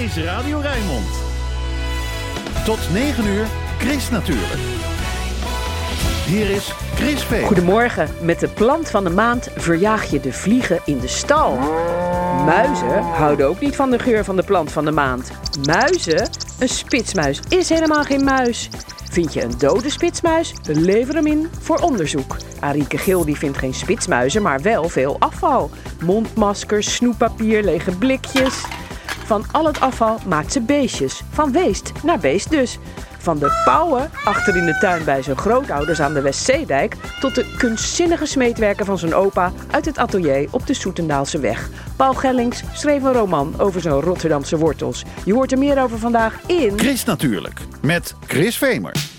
is Radio Rijnmond. Tot 9 uur, Chris natuurlijk. Hier is Chris Veen. Goedemorgen. Met de plant van de maand verjaag je de vliegen in de stal. Muizen houden ook niet van de geur van de plant van de maand. Muizen? Een spitsmuis is helemaal geen muis. Vind je een dode spitsmuis? Lever hem in voor onderzoek. Arieke Gil die vindt geen spitsmuizen, maar wel veel afval. Mondmaskers, snoeppapier, lege blikjes. Van al het afval maakt ze beestjes. Van weest naar beest dus. Van de pauwen achter in de tuin bij zijn grootouders aan de Westzeedijk... tot de kunstzinnige smeetwerken van zijn opa uit het atelier op de Soetendaalse weg. Paul Gellings schreef een roman over zijn Rotterdamse wortels. Je hoort er meer over vandaag in... Chris natuurlijk, met Chris Vemer.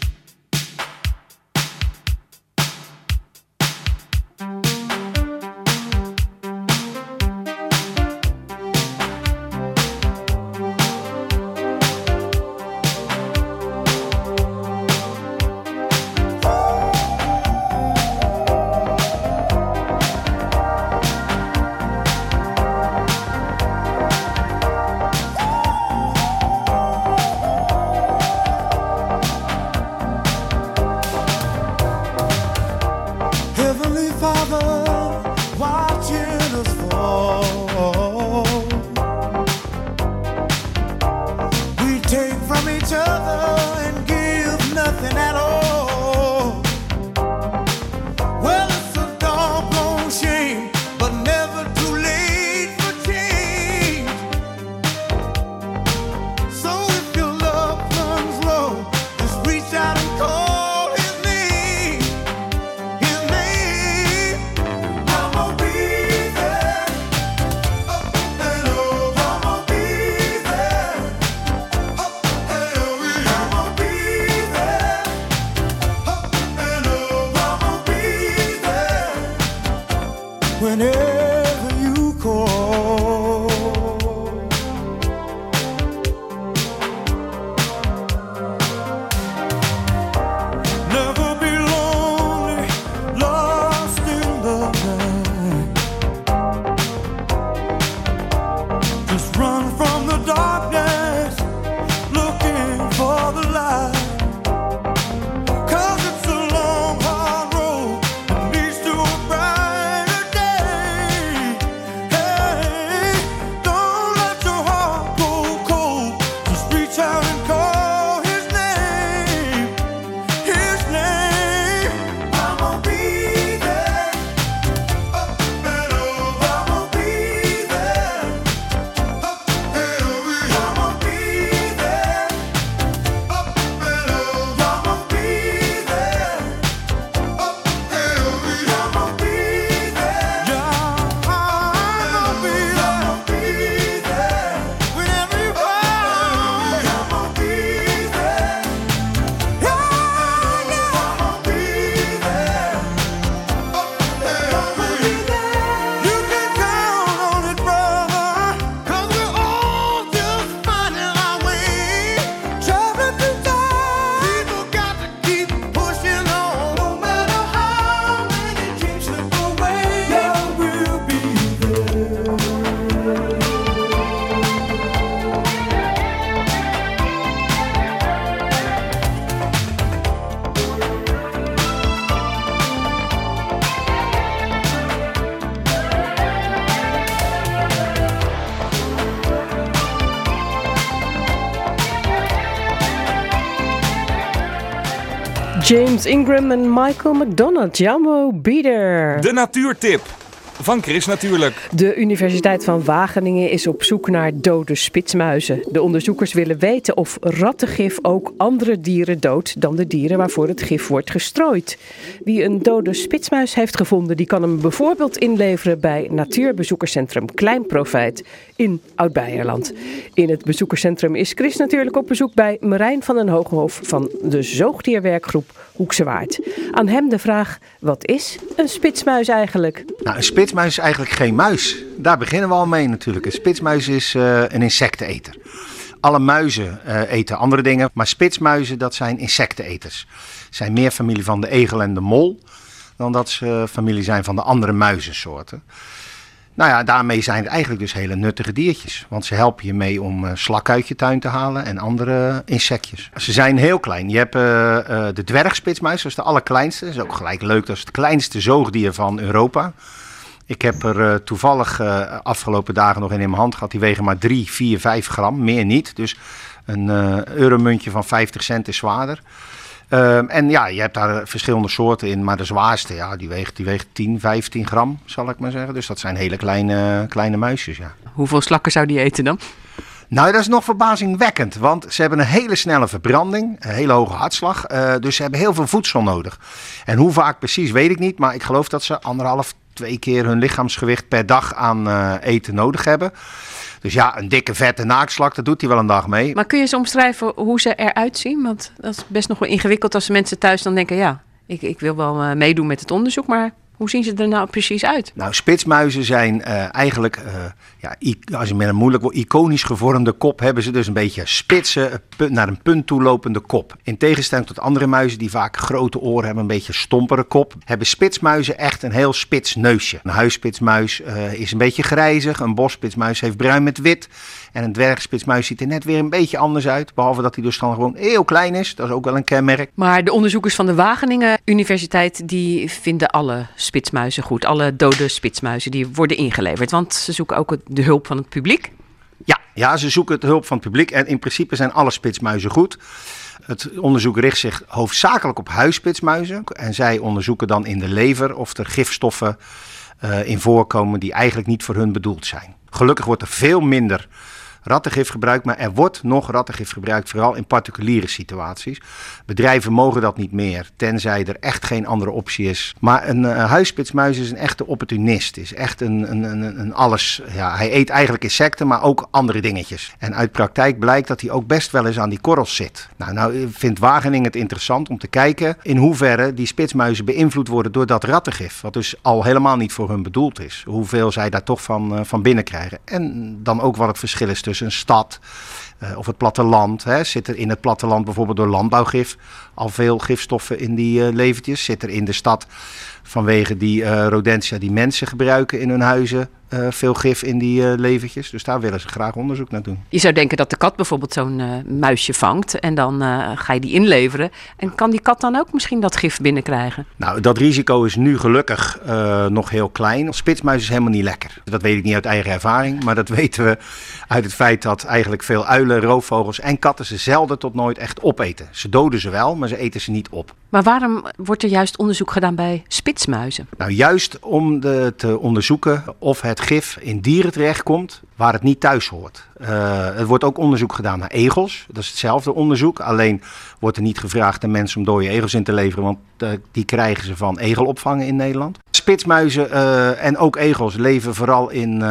Ingram en Michael McDonald. Jammo Bieder. De natuurtip van Chris natuurlijk. De Universiteit van Wageningen is op zoek naar dode spitsmuizen. De onderzoekers willen weten of rattengif ook andere dieren doodt dan de dieren waarvoor het gif wordt gestrooid. Wie een dode spitsmuis heeft gevonden, die kan hem bijvoorbeeld inleveren bij Natuurbezoekerscentrum Klein Profijt in Oud-Beierland. In het bezoekerscentrum is Chris natuurlijk op bezoek bij Marijn van den Hogenhof van de zoogdierwerkgroep Hoekse Waard. Aan hem de vraag, wat is een spitsmuis eigenlijk? Nou, een spitsmuis is eigenlijk geen muis. Daar beginnen we al mee natuurlijk. Een spitsmuis is eh, een insecteneter. Alle muizen eh, eten andere dingen, maar spitsmuizen dat zijn insecteneters. Zijn meer familie van de egel en de mol dan dat ze familie zijn van de andere muizensoorten. Nou ja, daarmee zijn het eigenlijk dus hele nuttige diertjes. Want ze helpen je mee om uh, slak uit je tuin te halen en andere insectjes. Ze zijn heel klein. Je hebt de dwergspitsmuis, dat is de allerkleinste. Dat is ook gelijk leuk, dat het kleinste zoogdier van Europa. Ik heb er toevallig afgelopen dagen nog in in mijn hand gehad. Die wegen maar 3, 4, 5 gram, meer niet. Dus een euromuntje van 50 cent is zwaarder. Um, en ja, je hebt daar verschillende soorten in, maar de zwaarste, ja, die weegt, die weegt 10, 15 gram, zal ik maar zeggen. Dus dat zijn hele kleine, kleine muisjes, ja. Hoeveel slakken zou die eten dan? Nou, dat is nog verbazingwekkend, want ze hebben een hele snelle verbranding, een hele hoge hartslag. Uh, dus ze hebben heel veel voedsel nodig. En hoe vaak precies weet ik niet, maar ik geloof dat ze anderhalf, twee keer hun lichaamsgewicht per dag aan uh, eten nodig hebben. Dus ja, een dikke vette naakslak, dat doet hij wel een dag mee. Maar kun je eens omschrijven hoe ze eruit zien? Want dat is best nog wel ingewikkeld als mensen thuis dan denken... ja, ik, ik wil wel uh, meedoen met het onderzoek, maar hoe zien ze er nou precies uit? Nou, spitsmuizen zijn uh, eigenlijk, uh, ja, als je met een moeilijk woord, iconisch gevormde kop, hebben ze dus een beetje spitse, naar een punt toe lopende kop. In tegenstelling tot andere muizen die vaak grote oren hebben, een beetje stompere kop, hebben spitsmuizen echt een heel spits neusje. Een huisspitsmuis uh, is een beetje grijzig, een bosspitsmuis heeft bruin met wit. En een dwergspitsmuis ziet er net weer een beetje anders uit. Behalve dat hij dus dan gewoon heel klein is. Dat is ook wel een kenmerk. Maar de onderzoekers van de Wageningen Universiteit die vinden alle spitsmuizen goed. Alle dode spitsmuizen die worden ingeleverd. Want ze zoeken ook de hulp van het publiek. Ja, ja, ze zoeken de hulp van het publiek. En in principe zijn alle spitsmuizen goed. Het onderzoek richt zich hoofdzakelijk op huisspitsmuizen. En zij onderzoeken dan in de lever of er gifstoffen uh, in voorkomen die eigenlijk niet voor hun bedoeld zijn. Gelukkig wordt er veel minder rattengif gebruikt, maar er wordt nog rattengif gebruikt, vooral in particuliere situaties. Bedrijven mogen dat niet meer, tenzij er echt geen andere optie is. Maar een uh, huisspitsmuis is een echte opportunist, is echt een, een, een, een, alles. Ja, hij eet eigenlijk insecten, maar ook andere dingetjes. En uit praktijk blijkt dat hij ook best wel eens aan die korrels zit. Nou, nou vindt Wageningen het interessant om te kijken in hoeverre die spitsmuizen beïnvloed worden door dat rattengif, wat dus al helemaal niet voor hun bedoeld is. Hoeveel zij daar toch van, uh, van binnen krijgen. En dan ook wat het verschil is een stad uh, of het platteland. Hè. Zit er in het platteland bijvoorbeeld door landbouwgif al veel gifstoffen in die uh, levertjes? Zit er in de stad vanwege die uh, rodentia die mensen gebruiken in hun huizen uh, veel gif in die levertjes. Dus daar willen ze graag onderzoek naar doen. Je zou denken dat de kat bijvoorbeeld zo'n muisje vangt en dan ga je die inleveren. En kan die kat dan ook misschien dat gif binnenkrijgen? Nou, dat risico is nu gelukkig nog heel klein. Spitsmuis is helemaal niet lekker. Dat weet ik niet uit eigen ervaring, maar dat weten we uit het feit dat eigenlijk veel uilen, roofvogels en katten ze zelden tot nooit echt opeten. Ze doden ze wel, maar ze eten ze niet op. Maar waarom wordt er juist onderzoek gedaan bij spitsmuizen? Nou, juist om de, te onderzoeken of het gif in dieren terechtkomt waar het niet thuis hoort. Uh, er wordt ook onderzoek gedaan naar egels. Dat is hetzelfde onderzoek. Alleen wordt er niet gevraagd aan mensen om dode egels in te leveren, want uh, die krijgen ze van egelopvangen in Nederland. Spitsmuizen uh, en ook egels leven vooral in,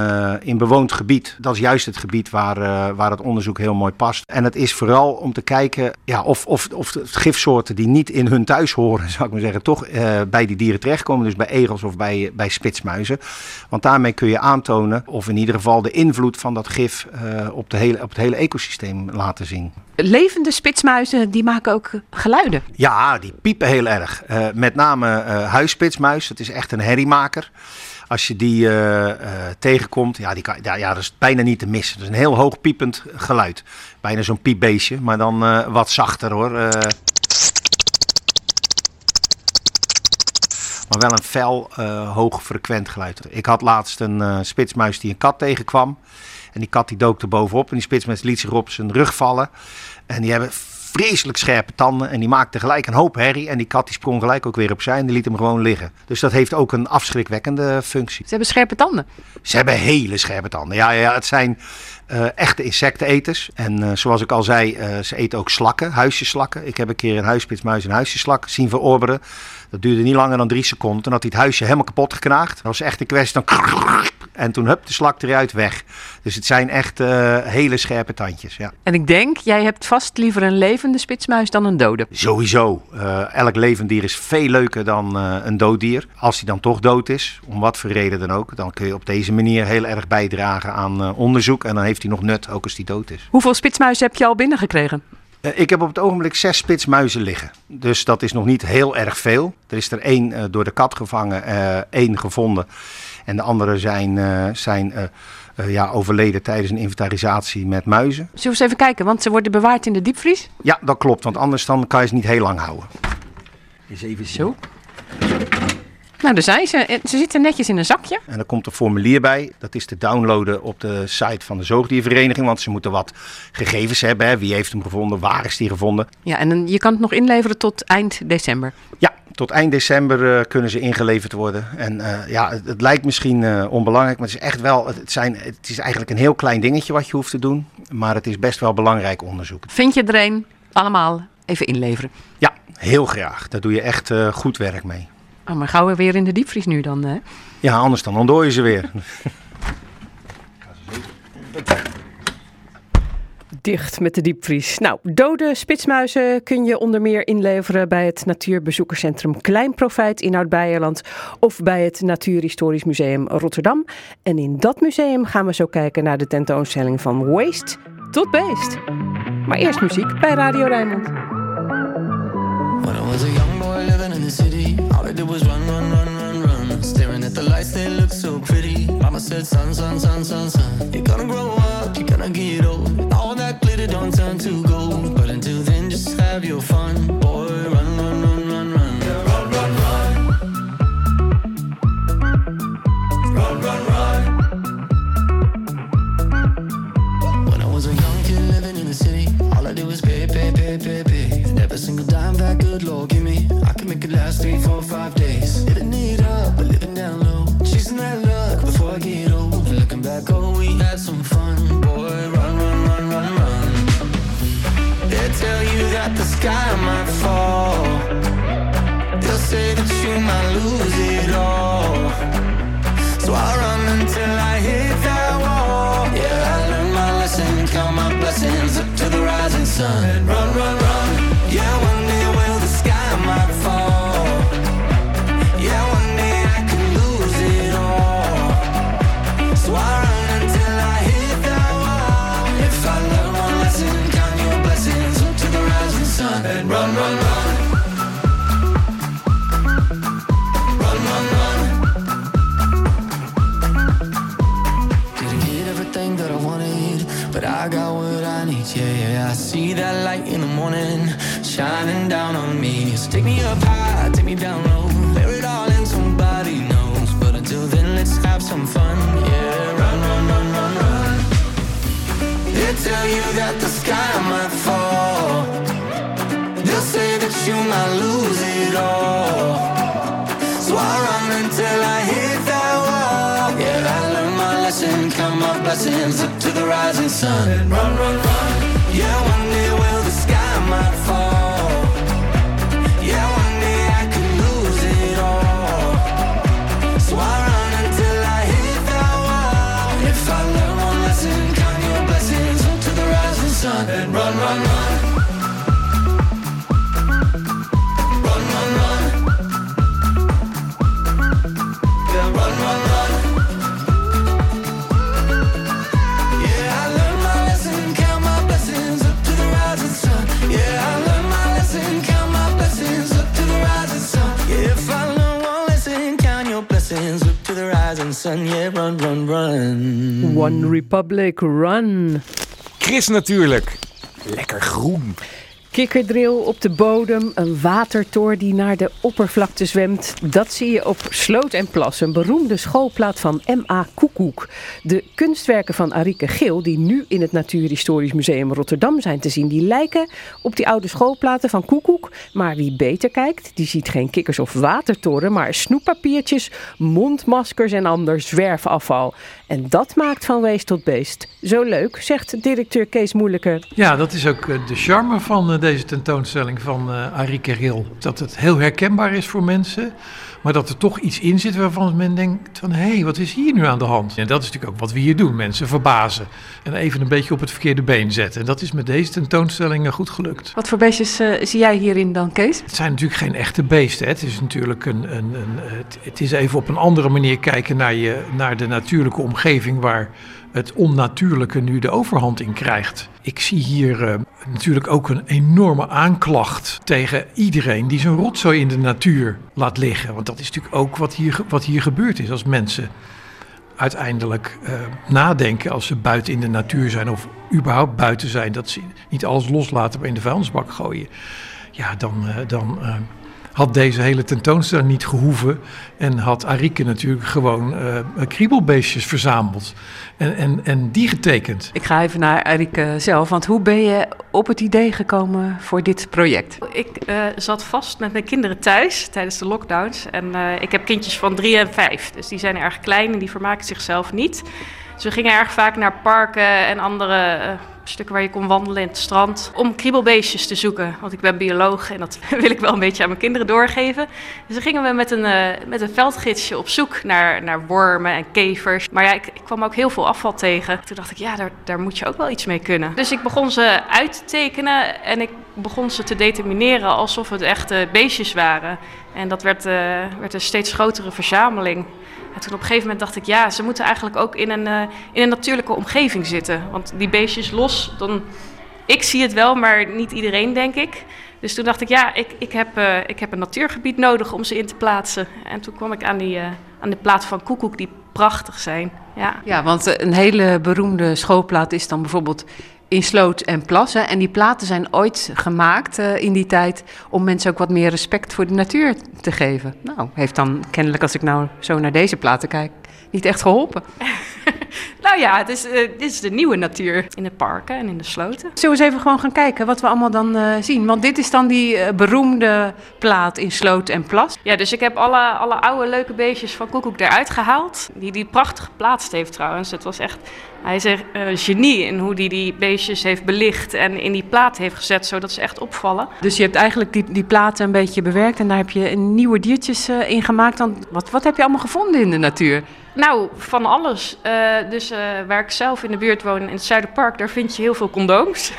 in bewoond gebied. Dat is juist het gebied waar, waar het onderzoek heel mooi past. En het is vooral om te kijken ja, of, of, of gifsoorten die niet in hun thuis horen, zou ik maar zeggen, toch bij die dieren terechtkomen. Dus bij egels of bij, bij spitsmuizen. Want daarmee kun je aantonen, of in ieder geval de invloed van dat gif op, de hele, op het hele ecosysteem laten zien. Levende spitsmuizen die maken ook geluiden. Ja, die piepen heel erg. Uh, met name uh, huisspitsmuis, dat is echt een herriemaker. Als je die uh, tegenkomt, ja, die kan, ja, ja, dat is bijna niet te missen. Dat is een heel hoog piepend geluid. Bijna zo'n piepbeestje, maar dan wat zachter hoor. Maar wel een fel, hoog frequent geluid. Ik had laatst een spitsmuis die een kat tegenkwam. En die kat die dook er bovenop en die spitsmuis liet zich op zijn rug vallen. En die hebben vreselijk scherpe tanden en die maakte gelijk een hoop herrie. En die kat die sprong gelijk ook weer opzij en die liet hem gewoon liggen. Dus dat heeft ook een afschrikwekkende functie. Ze hebben scherpe tanden? Ze hebben hele scherpe tanden. Ja, ja het zijn uh, echte insecteneters. En uh, zoals ik al zei, uh, ze eten ook slakken, huisjeslakken. Ik heb een keer een huispitsmuis en huisjeslak zien verorberen. Dat duurde niet langer dan drie seconden. Toen had hij het huisje helemaal kapot geknaagd. Dat was echt een kwestie dan... En toen hup, de slak eruit weg. Dus het zijn echt hele scherpe tandjes, ja. En ik denk, jij hebt vast liever een levende spitsmuis dan een dode. Sowieso. Elk levend dier is veel leuker dan een dood dier. Als hij dan toch dood is, om wat voor reden dan ook, dan kun je op deze manier heel erg bijdragen aan onderzoek. En dan heeft hij nog nut, ook als hij dood is. Hoeveel spitsmuizen heb je al binnengekregen? Uh, ik heb op het ogenblik zes spitsmuizen liggen. Dus dat is nog niet heel erg veel. Er is er één uh, door de kat gevangen, uh, één gevonden. En de andere zijn, eh, zijn eh, eh, ja, overleden tijdens een inventarisatie met muizen. Zullen we eens even kijken, want ze worden bewaard in de diepvries. Ja, dat klopt, want anders dan kan je ze niet heel lang houden. Eens even Zo. Nou, daar zijn ze. En Ze zitten netjes in een zakje. En er komt een formulier bij. Dat is te downloaden op de site van de Zoogdiervereniging. Want ze moeten wat gegevens hebben. Hè. Wie heeft hem gevonden? Waar is die gevonden? Ja, en je kan het nog inleveren tot eind december. Ja, tot eind december eh, kunnen ze ingeleverd worden. En eh, ja, het, het lijkt misschien eh, onbelangrijk, maar het is echt wel. Het, zijn, het is eigenlijk een heel klein dingetje wat je hoeft te doen. Maar het is best wel belangrijk onderzoek. Vind je er een? Allemaal even inleveren. Ja, heel graag. Daar doe je echt eh, goed werk mee. Oh, maar gauw weer in de diepvries nu dan. Hè? Ja, anders dan ontdooi je ze weer. Dicht met de diepvries. Nou, dode spitsmuizen kun je onder meer inleveren bij het Natuurbezoekerscentrum Klein Profijt in Oud-Beierland of bij het Natuurhistorisch Museum Rotterdam. En in dat museum gaan we zo kijken naar de tentoonstelling van Waste tot Beest. Maar eerst muziek bij Radio Rijnmond. In the city, all I did was run, run, run, run, run. Staring at the lights, they look so pretty. Mama said, son, son, son, son, son. You're gonna grow up, you're gonna get old. All that glitter don't turn to gold. But until then, just have your fun. Boy, run, run, run, run, run. Run, run, run. Run, run, run. When I was a young kid living in the city, all I did was pay, pay, pay, pay, pay. Every single dime that good Lord give me, I can make it last three, four, five days. Living it up, but living down low. Chasing that luck before I get old. Looking back, oh, we had some fun. Boy, run, run, run, run, run. They tell you that the sky might fall. They'll say that you might lose it all. So I run until I hit that wall. Yeah, I learned my lesson, count my blessings up to the rising sun. Take me up high, take me down low, bury it all in somebody knows. But until then, let's have some fun. Yeah, run, run, run, run, run. They tell you that the sky might fall. They'll say that you might lose it all. So I run until I hit that wall. Yeah, I learned my lesson, count my blessings up to the rising sun. And run, run, run. Rising sun. Yeah, run, run, run. One Republic Run. Chris natuurlijk. Lekker groen. Kikkerdril op de bodem, een watertoor die naar de oppervlakte zwemt. Dat zie je op Sloot en Plas, een beroemde schoolplaat van M.A. Koekoek. De kunstwerken van Arike Geel, die nu in het Natuurhistorisch Museum Rotterdam zijn te zien, die lijken op die oude schoolplaten van Koekoek. Maar wie beter kijkt, die ziet geen kikkers of watertoren, maar snoeppapiertjes, mondmaskers en ander zwerfafval. En dat maakt van wees tot beest zo leuk, zegt directeur Kees Moeilijke. Ja, dat is ook eh, de charme van eh, deze tentoonstelling van eh Arie Ril. Dat het heel herkenbaar is voor mensen, maar dat er toch iets in zit waarvan men denkt van... hé, hey, wat is hier nu aan de hand? En dat is natuurlijk ook wat we hier doen, mensen verbazen. En even een beetje op het verkeerde been zetten. En dat is met deze tentoonstelling eh, goed gelukt. Wat voor beestjes eh, zie jij hierin dan, Kees? Het zijn natuurlijk geen echte beesten. Hè. Het is natuurlijk een, een, een, het, het is even op een andere manier kijken naar, je, naar de natuurlijke omgeving waar het onnatuurlijke nu de overhand in krijgt. Ik zie hier eh, natuurlijk ook een enorme aanklacht tegen iedereen die zijn rotzooi in de natuur laat liggen. Want dat is natuurlijk ook wat hier, wat hier gebeurd is als mensen uiteindelijk eh, nadenken als ze buiten in de natuur zijn of überhaupt buiten zijn, dat ze niet alles loslaten maar in de vuilnisbak gooien. Ja, dan, eh, dan had deze hele tentoonstelling niet gehoeven en had Arike natuurlijk gewoon eh, kriebelbeestjes verzameld en, en, en die getekend. Ik ga even naar Arike zelf, want hoe ben je op het idee gekomen voor dit project? Ik eh, zat vast met mijn kinderen thuis tijdens de lockdowns. En eh, ik heb kindjes van drie en vijf. Dus die zijn erg klein en die vermaken zichzelf niet. Dus we gingen erg vaak naar parken en andere stukken waar je kon wandelen in het strand. Om kriebelbeestjes te zoeken. Want ik ben bioloog en dat wil ik wel een beetje aan mijn kinderen doorgeven. Dus gingen we met een, eh, met een veldgidsje op zoek naar, naar wormen en kevers. Maar ja, ik, ik kwam ook heel veel afval tegen. Toen dacht ik, ja, daar, daar moet je ook wel iets mee kunnen. Dus ik begon ze uit te tekenen en ik begon ze te determineren alsof het echte beestjes waren. En dat werd, eh, werd een steeds grotere verzameling. En toen op een gegeven moment dacht ik, ja, ze moeten eigenlijk ook in een, eh, in een natuurlijke omgeving zitten. Want die beestjes los, dan, ik zie het wel, maar niet iedereen, denk ik. Dus toen dacht ik, ja, ik, ik, heb, eh, ik heb een natuurgebied nodig om ze in te plaatsen. En toen kwam ik aan, die, eh, aan de plaat van Koekoek, die prachtig zijn. Ja. Ja, want eh, een hele beroemde schoolplaat is dan bijvoorbeeld in sloot en plassen. En die platen zijn ooit gemaakt eh, in die tijd om mensen ook wat meer respect voor de natuur te geven. Nou, heeft dan kennelijk, als ik nou zo naar deze platen kijk, niet echt geholpen. Nou ja, het is, eh, dit is de nieuwe natuur in de parken en in de sloten. Zullen we eens even gewoon gaan kijken wat we allemaal dan eh, zien? Want dit is dan die eh, beroemde plaat in sloot en plas. Ja, dus ik heb alle, alle oude leuke beestjes van Koekoek eruit gehaald. Die die prachtig geplaatst heeft trouwens. Het was echt, hij is echt een genie in hoe hij die beestjes heeft belicht en in die plaat heeft gezet, zodat ze echt opvallen. Dus je hebt eigenlijk die, die platen een beetje bewerkt en daar heb je nieuwe diertjes in gemaakt. Dan, wat, wat heb je allemaal gevonden in de natuur? Nou, van alles. Eh, dus eh, waar ik zelf in de buurt woon, in het Zuiderpark, daar vind je heel veel condooms.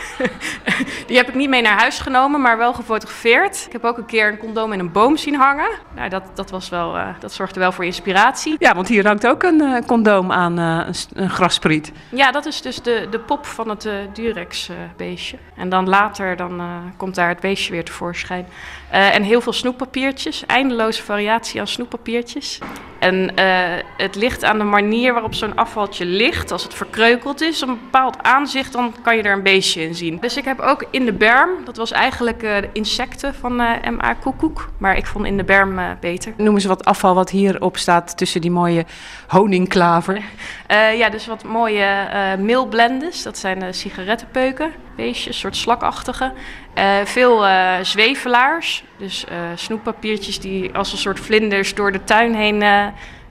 Die heb ik niet mee naar huis genomen, maar wel gefotografeerd. Ik heb ook een keer een condoom in een boom zien hangen. Nou, dat, dat, was wel, eh, dat zorgde wel voor inspiratie. Ja, want hier hangt ook een condoom aan een, een graspriet. Ja, dat is dus de, de pop van het Durex-beestje. en dan later dan, komt daar het beestje weer tevoorschijn. Eh, en heel veel snoeppapiertjes, eindeloze variatie aan snoeppapiertjes. En eh, het ligt aan de manier waarop zo'n afvaltje ligt. Als het verkreukeld is, een bepaald aanzicht, dan kan je er een beestje in zien. Dus ik heb ook in de berm, dat was eigenlijk eh, de insecten van eh, MA Koekoek. Maar ik vond in de berm beter. Noem eens wat afval wat hierop staat tussen die mooie honingklaver. Ja, dus wat mooie meelblendes. Dat zijn sigarettenpeuken, beestjes, soort slakachtige. Eh, veel eh, zwevelaars, dus eh, snoeppapiertjes die als een soort vlinders door de tuin heen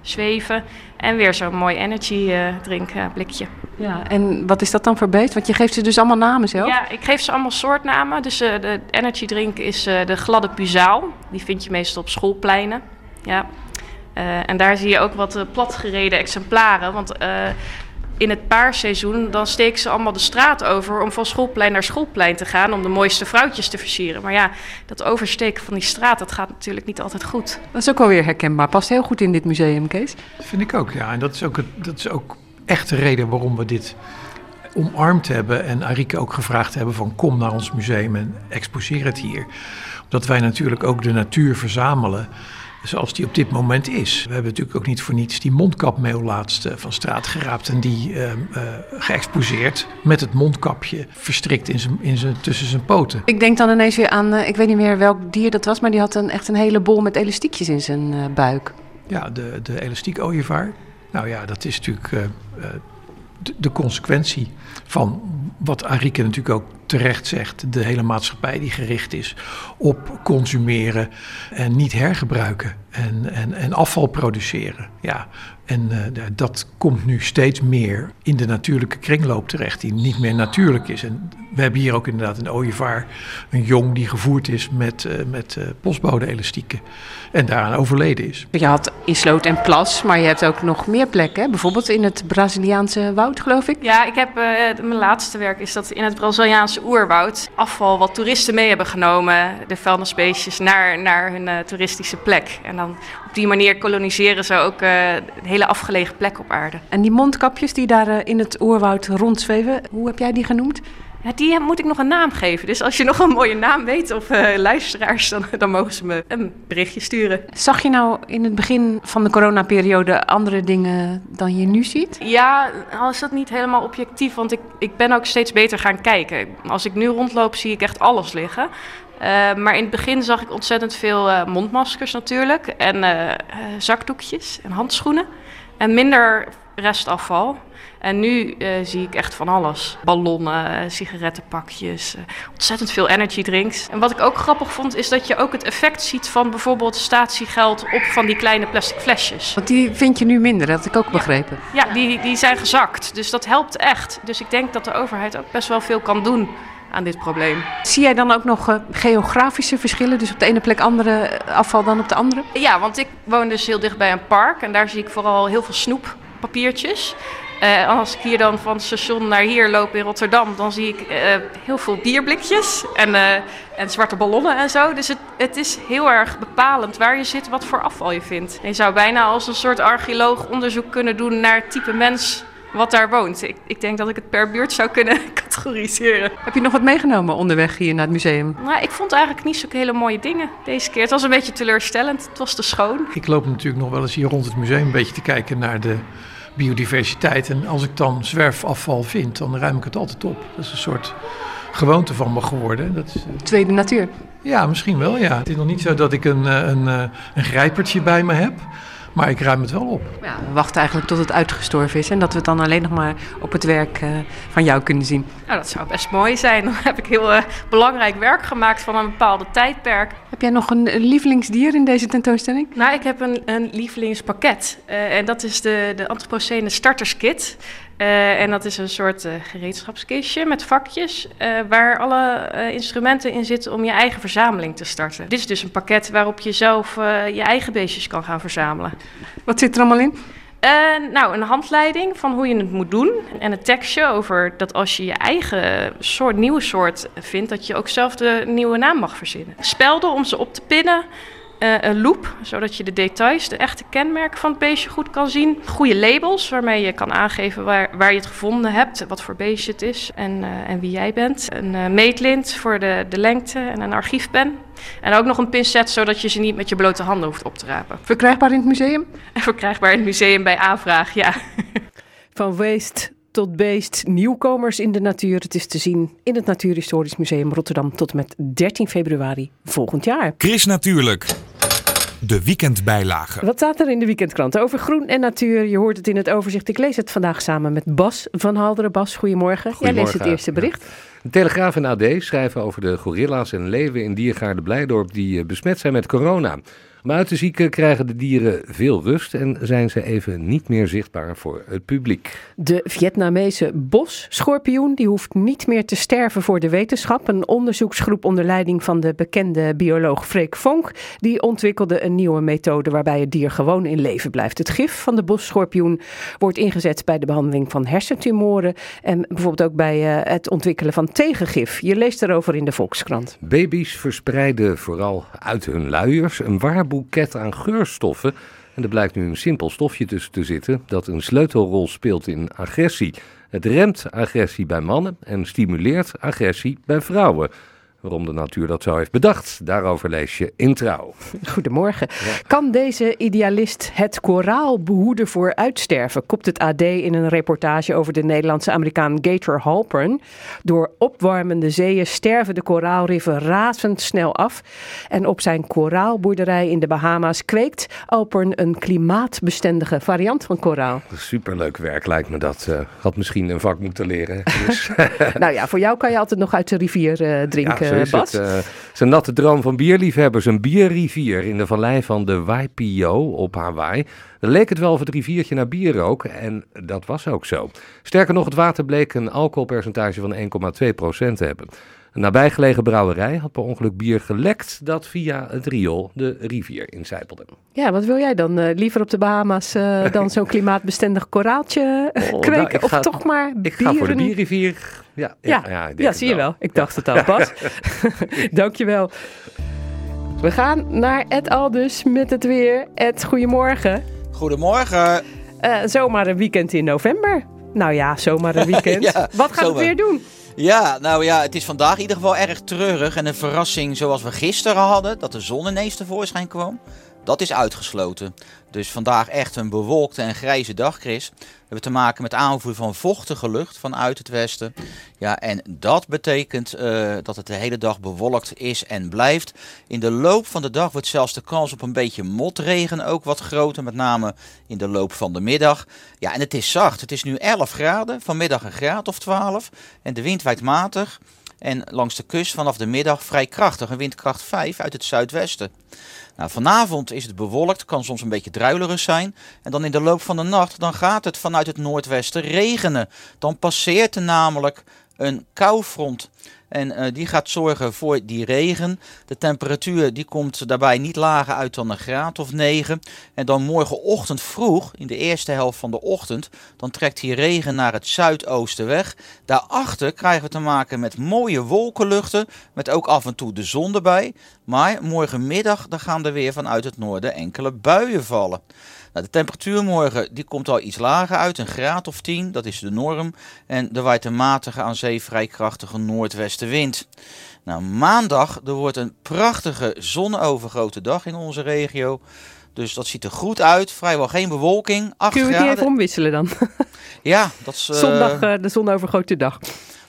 zweven. En weer zo'n mooi energy eh drink eh, blikje. Ja, en wat is dat dan voor beest? Want je geeft ze dus allemaal namen zelf. Ja, ik geef ze allemaal soortnamen. Dus de energy drink is de gladde puzaal. Die vind je meestal op schoolpleinen. Ja. En daar zie je ook wat platgereden exemplaren. Want in het paarseizoen dan steken ze allemaal de straat over om van schoolplein naar schoolplein te gaan om de mooiste vrouwtjes te versieren. Maar ja, dat oversteken van die straat, dat gaat natuurlijk niet altijd goed. Dat is ook wel weer herkenbaar. Past heel goed in dit museum, Kees. Dat vind ik ook, ja. En dat is ook, het, dat is ook echt de reden waarom we dit omarmd hebben. En Arike ook gevraagd hebben van kom naar ons museum en exposeer het hier. Omdat wij natuurlijk ook de natuur verzamelen zoals die op dit moment is. We hebben natuurlijk ook niet voor niets die mondkapmeel laatst eh, van straat geraapt en die eh, geëxposeerd met het mondkapje verstrikt in zijn, in zijn, tussen zijn poten. Ik denk dan ineens weer aan, ik weet niet meer welk dier dat was, maar die had een, echt een hele bol met elastiekjes in zijn buik. Ja, de, de elastiek ooievaar. Nou ja, dat is natuurlijk de, de consequentie van wat Arike natuurlijk ook terecht zegt. De hele maatschappij die gericht is op consumeren en niet hergebruiken en, en, en afval produceren. Ja, en eh, dat komt nu steeds meer in de natuurlijke kringloop terecht, die niet meer natuurlijk is. En we hebben hier ook inderdaad een ooievaar, een jong die gevoerd is met, eh, met eh, postbode-elastieken en daaraan overleden is. Je had in Sloot en Plas, maar je hebt ook nog meer plekken. hè? Bijvoorbeeld in het Braziliaanse woud, geloof ik. Ja, ik heb, eh, mijn laatste werk is dat in het Braziliaanse oerwoud afval wat toeristen mee hebben genomen, de vuilnisbeestjes, naar, naar hun eh, toeristische plek. En dan op die manier koloniseren ze ook eh, een hele afgelegen plek op aarde. En die mondkapjes die daar eh, in het oerwoud rondzweven, hoe heb jij die genoemd? Ja, die moet ik nog een naam geven. Dus als je nog een mooie naam weet of eh, luisteraars, dan, dan mogen ze me een berichtje sturen. Zag je nou in het begin van de coronaperiode andere dingen dan je nu ziet? Ja, al is dat niet helemaal objectief, want ik, ik ben ook steeds beter gaan kijken. Als ik nu rondloop, zie ik echt alles liggen. Eh, maar in het begin zag ik ontzettend veel eh, mondmaskers natuurlijk. En eh, zakdoekjes en handschoenen. En minder restafval. En nu zie ik echt van alles. Ballonnen, sigarettenpakjes, ontzettend veel energy drinks. En wat ik ook grappig vond, is dat je ook het effect ziet van bijvoorbeeld statiegeld op van die kleine plastic flesjes. Want die vind je nu minder, dat had ik ook begrepen. Ja, die, die zijn gezakt. Dus dat helpt echt. Dus ik denk dat de overheid ook best wel veel kan doen aan dit probleem. Zie jij dan ook nog eh, geografische verschillen? Dus op de ene plek andere afval dan op de andere? Ja, want ik woon dus heel dicht bij een park en daar zie ik vooral heel veel snoeppapiertjes. Eh, als ik hier dan van het station naar hier loop in Rotterdam, dan zie ik eh, heel veel bierblikjes en, eh, en zwarte ballonnen en zo. Dus het, het is heel erg bepalend waar je zit, wat voor afval je vindt. Je zou bijna als een soort archeoloog onderzoek kunnen doen naar het type mens wat daar woont. Ik, ik denk dat ik het per buurt zou kunnen categoriseren. Heb je nog wat meegenomen onderweg hier naar het museum? Nou, ik vond eigenlijk niet zulke hele mooie dingen deze keer. Het was een beetje teleurstellend. Het was te schoon. Ik loop natuurlijk nog wel eens hier rond het museum een beetje te kijken naar de biodiversiteit. En als ik dan zwerfafval vind, dan ruim ik het altijd op. Dat is een soort gewoonte van me geworden. Dat is, eh, Tweede natuur. ja, misschien wel, ja. Het is nog niet zo dat ik een, eh, een, eh, een grijpertje bij me heb. Maar ik ruim het wel op. Ja, we wachten eigenlijk tot het uitgestorven is en dat we het dan alleen nog maar op het werk eh, van jou kunnen zien. Nou, dat zou best mooi zijn. Dan heb ik heel eh, belangrijk werk gemaakt van een bepaalde tijdperk. Heb jij nog een lievelingsdier in deze tentoonstelling? Nou, ik heb een, een lievelingspakket. Eh, en dat is de, de Anthropocene Starterskit. Eh, en dat is een soort eh, gereedschapskistje met vakjes. eh, waar alle instrumenten in zitten om je eigen verzameling te starten. Dit is dus een pakket waarop je zelf je eigen beestjes kan gaan verzamelen. Wat zit er allemaal in? Nou, een handleiding van hoe je het moet doen. En een tekstje over dat als je je eigen soort, nieuwe soort vindt, dat je ook zelf de nieuwe naam mag verzinnen. Spelden om ze op te pinnen. Eh, een loop, zodat je de details, de echte kenmerken van het beestje goed kan zien. Goede labels, waarmee je kan aangeven waar, waar je het gevonden hebt, wat voor beestje het is en, eh, en wie jij bent. Een eh, meetlint voor de, de lengte en een archiefpen. En ook nog een pincet, zodat je ze niet met je blote handen hoeft op te rapen. Verkrijgbaar in het museum? En verkrijgbaar in het museum bij aanvraag, ja. Van waste tot beest, nieuwkomers in de natuur. Het is te zien in het Natuurhistorisch Museum Rotterdam tot en met 13 februari volgend jaar. Chris Natuurlijk. De weekendbijlage. Wat staat er in de weekendkrant over groen en natuur? Je hoort het in het overzicht. Ik lees het vandaag samen met Bas van Halderen. Bas, goedemorgen. Jij leest het eerste bericht. De Telegraaf en AD schrijven over de gorilla's en leeuwen in diergaarde Blijdorp die eh, besmet zijn met corona. Om uit te zieken krijgen de dieren veel rust en zijn ze even niet meer zichtbaar voor het publiek. De Vietnamese bosschorpioen die hoeft niet meer te sterven voor de wetenschap. Een onderzoeksgroep onder leiding van de bekende bioloog Freek Vonk... die ontwikkelde een nieuwe methode waarbij het dier gewoon in leven blijft. Het gif van de bosschorpioen wordt ingezet bij de behandeling van hersentumoren... en bijvoorbeeld ook bij eh, het ontwikkelen van tegengif. Je leest erover in de Volkskrant. Baby's verspreiden vooral uit hun luiers een waar boeket aan geurstoffen. En er blijkt nu een simpel stofje tussen te zitten dat een sleutelrol speelt in agressie. Het remt agressie bij mannen en stimuleert agressie bij vrouwen. Waarom de natuur dat zo heeft bedacht, daarover lees je in Trouw. Goedemorgen. Kan deze idealist het koraal behoeden voor uitsterven? Kopt het AD in een reportage over de Nederlandse Amerikaan Gator Halpern. Door opwarmende zeeën sterven de koraalriffen razendsnel af. En op zijn koraalboerderij in de Bahama's kweekt Halpern een klimaatbestendige variant van koraal. Superleuk werk lijkt me dat. eh, had misschien een vak moeten leren. Dus, nou ja, voor jou kan je altijd nog uit de rivier eh, drinken, is Bas. het. eh, een natte droom van bierliefhebbers. Een bierrivier in de vallei van de Waipio op Hawaii. Dan leek het wel of het riviertje naar bier rook. En dat was ook zo. Sterker nog, het water bleek een alcoholpercentage van 1,2% te hebben. Een nabijgelegen brouwerij had per ongeluk bier gelekt dat via het riool de rivier incijpelde. Ja, wat wil jij dan? Eh, liever op de Bahama's eh, dan zo'n klimaatbestendig koraaltje Oh, kweken? nou, ik of ga- toch maar Ik ga voor de bieren- bierrivier. Ja, Ja, ja, zie je wel. Ik dacht het al, Bas. Dankjewel. We gaan naar Ed Aldus met het weer. Ed, goedemorgen. Goedemorgen. Eh, zomaar een weekend in november. Nou ja, zomaar een weekend. Ja, Wat gaat zomaar. het weer doen? Ja, nou ja, het is vandaag in ieder geval erg treurig. En een verrassing zoals we gisteren hadden, dat de zon ineens tevoorschijn kwam, dat is uitgesloten. Dus vandaag echt een bewolkte en grijze dag, Chris. We hebben te maken met aanvoer van vochtige lucht vanuit het westen. Ja, en dat betekent eh, dat het de hele dag bewolkt is en blijft. In de loop van de dag wordt zelfs de kans op een beetje motregen ook wat groter. Met name in de loop van de middag. Ja, en het is zacht. Het is nu 11 graden, vanmiddag een graad of 12. En de wind waait matig. En langs de kust vanaf de middag vrij krachtig, een windkracht 5 uit het zuidwesten. Nou, vanavond is het bewolkt, kan soms een beetje druilerig zijn. En dan in de loop van de nacht dan gaat het vanuit het noordwesten regenen. Dan passeert er namelijk een koufront. En uh, die gaat zorgen voor die regen. De temperatuur die komt daarbij niet lager uit dan een graad of 9. En dan morgenochtend vroeg, in de eerste helft van de ochtend, dan trekt die regen naar het zuidoosten weg. Daarachter krijgen we te maken met mooie wolkenluchten, met ook af en toe de zon erbij. Maar morgenmiddag dan gaan er weer vanuit het noorden enkele buien vallen. Nou, de temperatuur morgen die komt al iets lager uit, een graad of 10, dat is de norm. En er waait een matige aan zee vrij krachtige noordwestenwind. Nou, maandag er wordt een prachtige zonovergrote dag in onze regio. Dus dat ziet er goed uit. Vrijwel geen bewolking. 8 Kun je het graden. niet even omwisselen dan? Ja, dat is... eh, Zondag eh, de zonovergrote dag.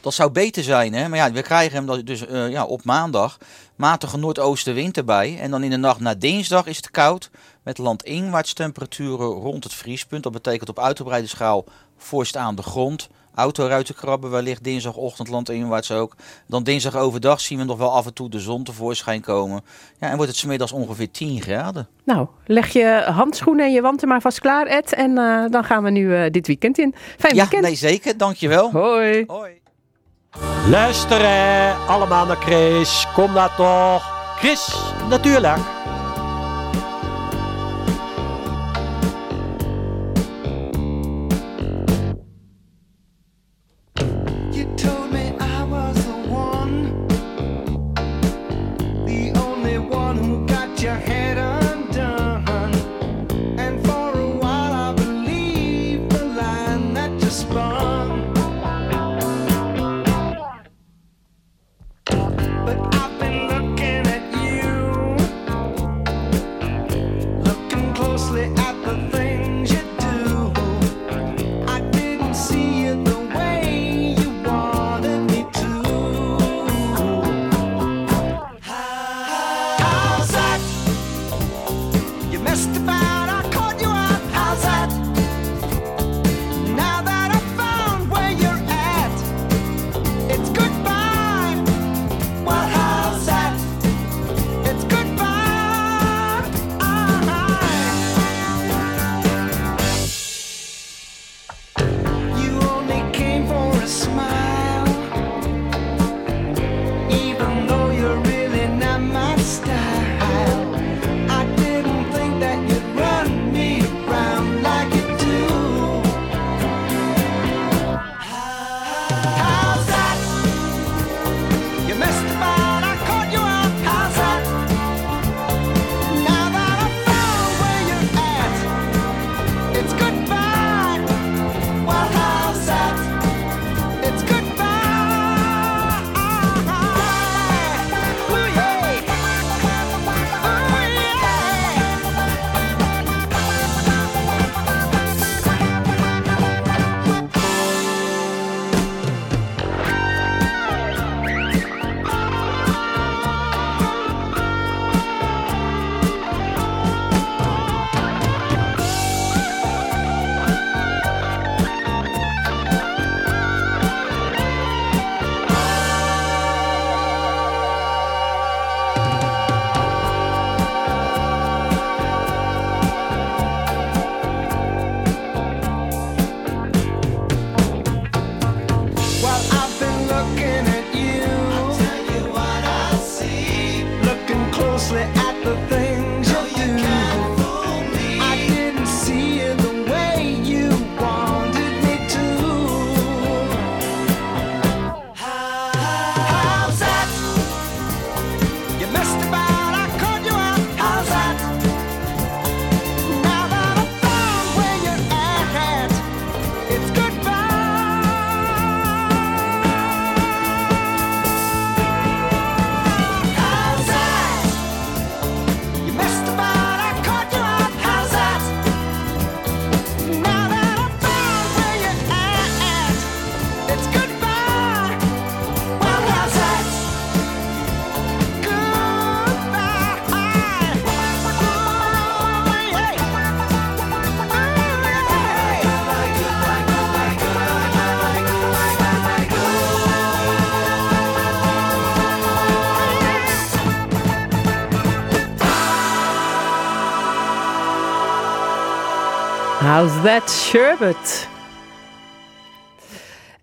dat zou beter zijn, hè? Maar ja, we krijgen hem dus eh, ja, op maandag. Matige noordoostenwind erbij. En dan in de nacht na dinsdag is het koud. Met landinwaarts temperaturen rond het vriespunt. Dat betekent op uitgebreide schaal vorst aan de grond. Autoruiten krabben wellicht dinsdagochtend landinwaarts ook. Dan dinsdag overdag zien we nog wel af en toe de zon tevoorschijn komen. Ja, en wordt het 's middags ongeveer 10 graden. Nou, leg je handschoenen en je wanten maar vast klaar, Ed. En eh, dan gaan we nu eh, dit weekend in. Fijn Ja, weekend. nee zeker. Dankjewel. Hoi. Hoi. Luisteren allemaal naar Chris. Kom nou toch. Chris, natuurlijk. está. How's that sherbet?